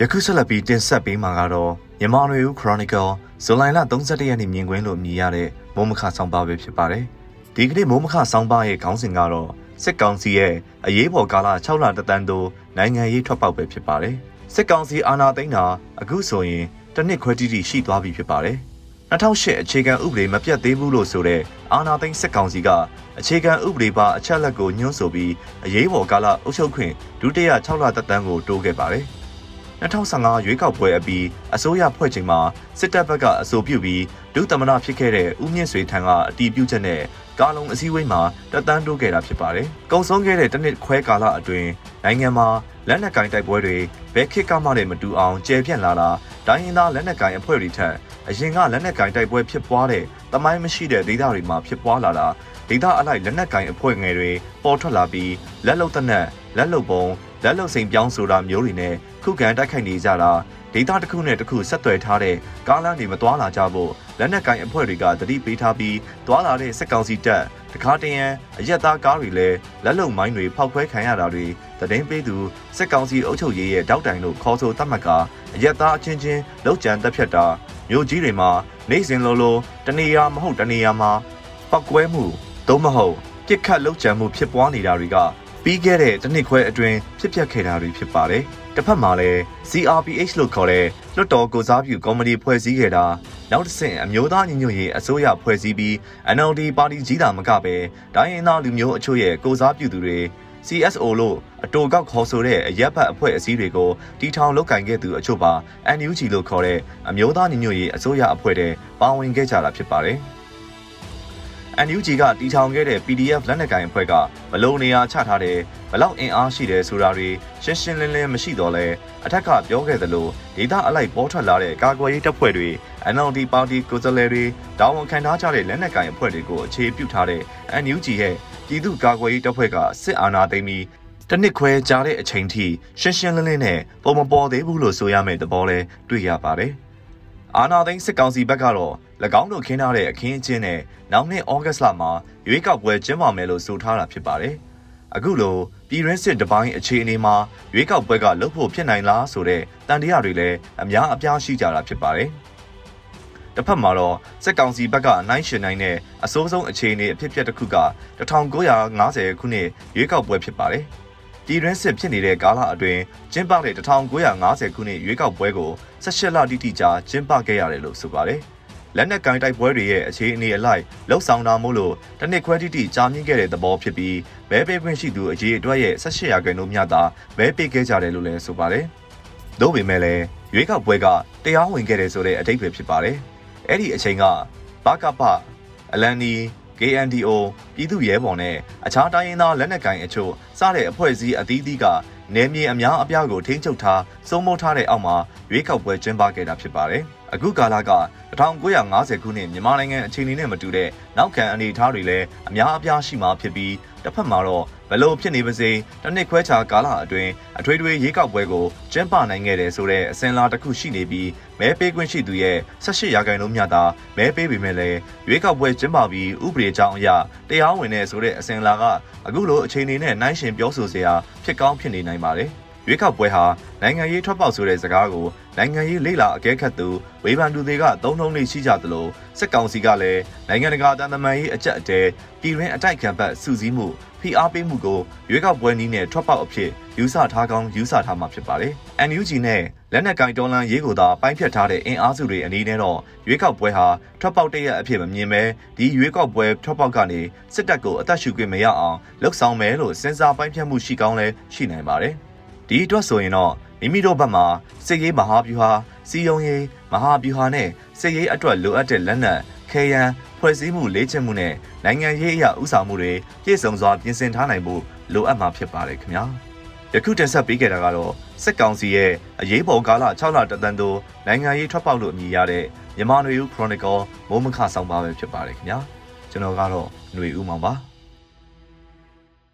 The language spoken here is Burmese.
ယခုဆက်လက်ပြီးတင်ဆက်ပေးမှာကတော့မြန်မာနွေဦး Chronicle ဇူလိုင်လ31ရက်နေ့မြင်ကွင်းလို့မြည်ရတဲ့မိုးမခဆောင်းပါပဲဖြစ်ပါတယ်။ဒီကနေ့မိုးမခဆောင်းပါရဲ့ခေါင်းစဉ်ကတော့စစ်ကောင်စီရဲ့အရေးပေါ်ကာလ6လတသန်းသို့နိုင်ငံရေးထွက်ပေါက်ပဲဖြစ်ပါတယ်။စစ်ကောင်စီအာဏာသိမ်းတာအခုဆိုရင်တစ်နှစ်ခွဲတိတိရှိသွားပြီဖြစ်ပါတယ်။2008အခြေခံဥပဒေမပြတ်သေးဘူးလို့ဆိုတဲ့အာဏာသိမ်းစစ်ကောင်စီကအခြေခံဥပဒေပါအချက်လက်ကိုညွှန်းဆိုပြီးအရေးပေါ်ကာလအုပ်ချုပ်ခွင့်ဒုတိယ6လသက်တမ်းကိုတိုးခဲ့ပါတယ်။ 2015ရွေးကောက်ပွဲအပြီးအစိုးရဖွဲ့ချိန်မှာစစ်တပ်ဘက်ကအဆိုပြုပြီးဒုသမနာဖြစ်ခဲ့တဲ့ဦးမြင့်ဆွေထံကအတီးပြုချက်နဲ့ကာလုံအစည်းအဝေးမှာတက်တန်းတိုးခဲ့တာဖြစ်ပါတယ်။ကုံဆုံးခဲ့တဲ့တစ်နှစ်ခွဲကာလအတွင်းနိုင်ငံမှာလက်နက်ကင်တိုက်ပွဲတွေဘယ်ခေတ်ကမှလည်းမတူအောင်ကျယ်ပြန့်လာတာတိုင်းရင်းသားလက်နက်ကင်အဖွဲ့တွေထက်အရင်ကလက်နက်ကင်တိုက်ပွဲဖြစ်ပွားတဲ့တမိုင်းမရှိတဲ့ဒေသတွေမှာဖြစ်ပွားလာတာဒေသအလိုက်လက်နက်ကင်အဖွဲ့ငယ်တွေပေါ်ထွက်လာပြီးလက်လုံတနက်လက်လုံပုံ လက်လုံစိန်ပြောင်းဆိုတာမျိုးတွေနဲ့ခုခံတိုက်ခိုက်နေကြတာဒေတာတစ်ခုနဲ့တစ်ခုဆက်သွယ်ထားတဲ့ကားလမ်းတွေမသွားလာကြဖို့လက်နက်ကိုင်အဖွဲ့တွေကတတိပေးထားပြီးသွားလာတဲ့စက်ကောင်စီတပ်တခါတရံအရက်သားကားတွေလည်းလက်လုံမိုင်းတွေဖောက်ခွဲခံရတာတွေတည်င်းပေးသူစက်ကောင်စီအုပ်ချုပ်ရေးရဲ့တောက်တိုင်လို့ခေါ်ဆိုတတ်မှတ်ကအရက်သားအချင်းချင်းလောက်ကျန်တက်ဖြတ်တာမြို့ကြီးတွေမှာနေစဉ်လိုလိုတနေရာမဟုတ်တနေရာမှာပောက်ကွဲမှုသို့မဟုတ်ပြစ်ခတ်လောက်ကျန်မှုဖြစ်ပွားနေတာတွေက ပြီးခဲ့တဲ့တစ်နှစ်ခွဲအတွင်းဖြစ်ပျက်ခဲ့တာတွေဖြစ်ပါတယ်။တစ်ဖက်မှာလည်း CRPH လို့ခေါ်တဲ့လွတ်တော်ကိုစားပြုကော်မတီဖွဲ့စည်းခဲ့တာနောက်တစ်ဆင့်အမျိုးသားညီညွတ်ရေးအစိုးရဖွဲ့စည်းပြီး NLD ပါတီကြီးတာမကပဲဒိုင်းရင်သားလူမျိုးအချို့ရဲ့ကိုစားပြုသူတွေ CSO လို့အတူကောက်ခေါ်ဆိုတဲ့အရက်ဖတ်အဖွဲ့အစည်းတွေကိုတီထောင်လုတ်ကင်ခဲ့သူအချို့ပါ NUG လို့ခေါ်တဲ့အမျိုးသားညီညွတ်ရေးအစိုးရအဖွဲ့တဲ့ပါဝင်ခဲ့ကြတာဖြစ်ပါတယ်။ NUG ကတီထောင်ခဲ့တဲ့ PDF လက်နက်ကိုင်အဖွဲ့ကဘလုံနေရာချထားတယ်ဘလောက်အင်အားရှိတယ်ဆိုတာတွေရှင်းရှင်းလင်းလင်းမရှိတော့လဲအထက်ကပြောခဲ့သလိုဒေတာအလိုက်ပေါ်ထွက်လာတဲ့ကာကွယ်ရေးတပ်ဖွဲ့တွေ NLD ပါတီကိုယ်စားလှယ်တွေတာဝန်ခံထားကြတဲ့လက်နက်ကိုင်အဖွဲ့တွေကိုအခြေပြုထားတဲ့ NUG ရဲ့ပြည်သူ့ကာကွယ်ရေးတပ်ဖွဲ့ကစစ်အာဏာသိမ်းပြီးတနစ်ခွဲကြားတဲ့အချိန်ထိရှင်းရှင်းလင်းလင်းနဲ့ပုံမပေါ်သေးဘူးလို့ဆိုရမယ့်သဘောလဲတွေ့ရပါတယ်။ အာနာသိန်းစစ်ကောင်စီဘက်ကတော့၎င်းတို့ခင်းထားတဲ့အခင်းအကျင်းနဲ့နောက်နှစ်ဩဂတ်လမှာရွေးကောက်ပွဲကျင်းပမယ်လို့ဆိုထားတာဖြစ်ပါတယ်။အခုလိုပြည်ရင်းစစ်တပိုင်းအခြေအနေမှာရွေးကောက်ပွဲကလုပ်ဖို့ဖြစ်နိုင်လားဆိုတဲ့တန်တရားတွေလည်းအများအပြားရှိကြတာဖြစ်ပါတယ်။တစ်ဖက်မှာတော့စက်ကောင်စီဘက်ကနိုင်ရှင်နိုင်တဲ့အစိုးဆုံးအခြေအနေအဖြစ်အပျက်တစ်ခုက1950ခုနှစ်ရွေးကောက်ပွဲဖြစ်ပါတယ်။ ပြည်တွင်းစစ်ဖြစ်နေတဲ့ကာလအတွင်းကျင်းပတဲ့1950ခုနှစ်ရွေးကောက်ပွဲကို18လတိတိကြာကျင်းပခဲ့ရတယ်လို့ဆိုပါတယ်။လက်နက်ကင်တိုက်ပွဲတွေရဲ့အခြေအနေအလိုက်လှုပ်ဆောင်တာမို့လို့တနစ်ခွဲတိတိကြာမြင့်ခဲ့တဲ့သဘောဖြစ်ပြီးမဲပေးခွင့်ရှိသူအရေးအတွက်ရဲ့18ရာခိုင်နှုန်းမြတာမဲပေးခဲ့ကြတယ်လို့လည်းဆိုပါတယ်။သို့ပေမဲ့လည်းရွေးကောက်ပွဲကတရားဝင်ခဲ့တယ်ဆိုတဲ့အတိတ်ပဲဖြစ်ပါတယ်။အဲ့ဒီအချိန်ကဘကပအလန်နီ KNDO ပြည်သူ့ရဲဘော်နဲ့အခြားတိုင်းရင်းသားလက်နက်ကိုင်အချို့စတဲ့အဖွဲ့အစည်းအသီးသီးကနေမြေအများအပြားကိုထိန်းချုပ်ထားစိုးမိုးထားတဲ့အောက်မှာရွေးကောက်ပွဲကျင်းပခဲ့တာဖြစ်ပါတယ်။အခုကာလက1950ခုနှစ်မြန်မာနိုင်ငံအခြေအနေနဲ့မတူတဲ့နောက်ခံအနေအထားတွေလည်းအများအပြားရှိမှဖြစ်ပြီး တစ်ဖက်မှာတော့ဘလို့ဖြစ်နေပါစေတစ်နှစ်ခွဲခြားကာလအတွင်းအထွေထွေရေးကောက်ပွဲကိုကျင်းပနိုင်ခဲ့တယ်ဆိုတဲ့အစင်လာတစ်ခုရှိနေပြီးမဲပေးခွင့်ရှိသူရဲ့18ရာခိုင်နှုန်းမြတ်တာမဲပေးပေမဲ့လည်းရွေးကောက်ပွဲကျင်းပပြီးဥပဒေကြောင်းအရတရားဝင်တဲ့ဆိုတဲ့အစင်လာကအခုလိုအခြေအနေနဲ့နှိုင်းယှဉ်ပြောဆိုစရာဖြစ်ကောင်းဖြစ်နေနိုင်ပါတယ် ရွေးကောက်ပွဲဟာနိုင်ငံရေးထွက်ပေါက်ဆိုတဲ့စကားကိုနိုင်ငံရေးလေလာအကဲခတ်သူဝေဖန်သူတွေကသုံးထုံးနေရှိကြသလိုစစ်ကောင်စီကလည်းနိုင်ငံတကာတန်တမာရေးအကြက်အတဲပြည်တွင်းအတိုက်ခံဘက်စုစည်းမှုဖိအားပေးမှုကိုရွေးကောက်ပွဲနည်းနဲ့ထွက်ပေါက်အဖြစ်ယူဆထားကောင်းယူဆထားမှာဖြစ်ပါတယ်။ NUG နဲ့လက်နက်ကင်တော်လန်ရေးကိုသာပိုင်းဖြတ်ထားတဲ့အင်အားစုတွေအနေနဲ့တော့ရွေးကောက်ပွဲဟာထွက်ပေါက်တရက်အဖြစ်မမြင်ပဲဒီရွေးကောက်ပွဲထွက်ပေါက်ကနေစစ်တပ်ကိုအသက်ရှူခွင့်မရအောင်လှုပ်ဆောင်မယ်လို့စဉ်းစားပိုင်းဖြတ်မှုရှိကောင်းလဲရှိနိုင်ပါတယ်။ ဒီအတွက်ဆိုရင်တော့မိမိတို့ဘက်မှာစစ်ရေးမဟာဗျူဟာစီယုံရေးမဟာဗျူဟာနဲ့စစ်ရေးအတွက်လိုအပ်တဲ့လက်နက်ခဲယမ်းဖွဲ့စည်းမှုလေ့ကျင့်မှုနဲ့နိုင်ငံရေးအရာဥဆောင်မှုတွေပြည့်စုံစွာပြင်ဆင်ထားနိုင်ဖို့လိုအပ်မှာဖြစ်ပါတယ်ခင်ဗျာယခုတင်ဆက်ပေးခဲ့တာကတော့စက်ကောင်စီရဲ့အရေးပေါ်ကာလ6လတသန်းသို့နိုင်ငံရေးထွက်ပေါက်လို့အမည်ရတဲ့မြန်မာနွေဦး Chronicle မိုးမခဆောင်ပါပဲဖြစ်ပါတယ်ခင်ဗျာကျွန်တော်ကတော့ຫນွေဦးမောင်ပါ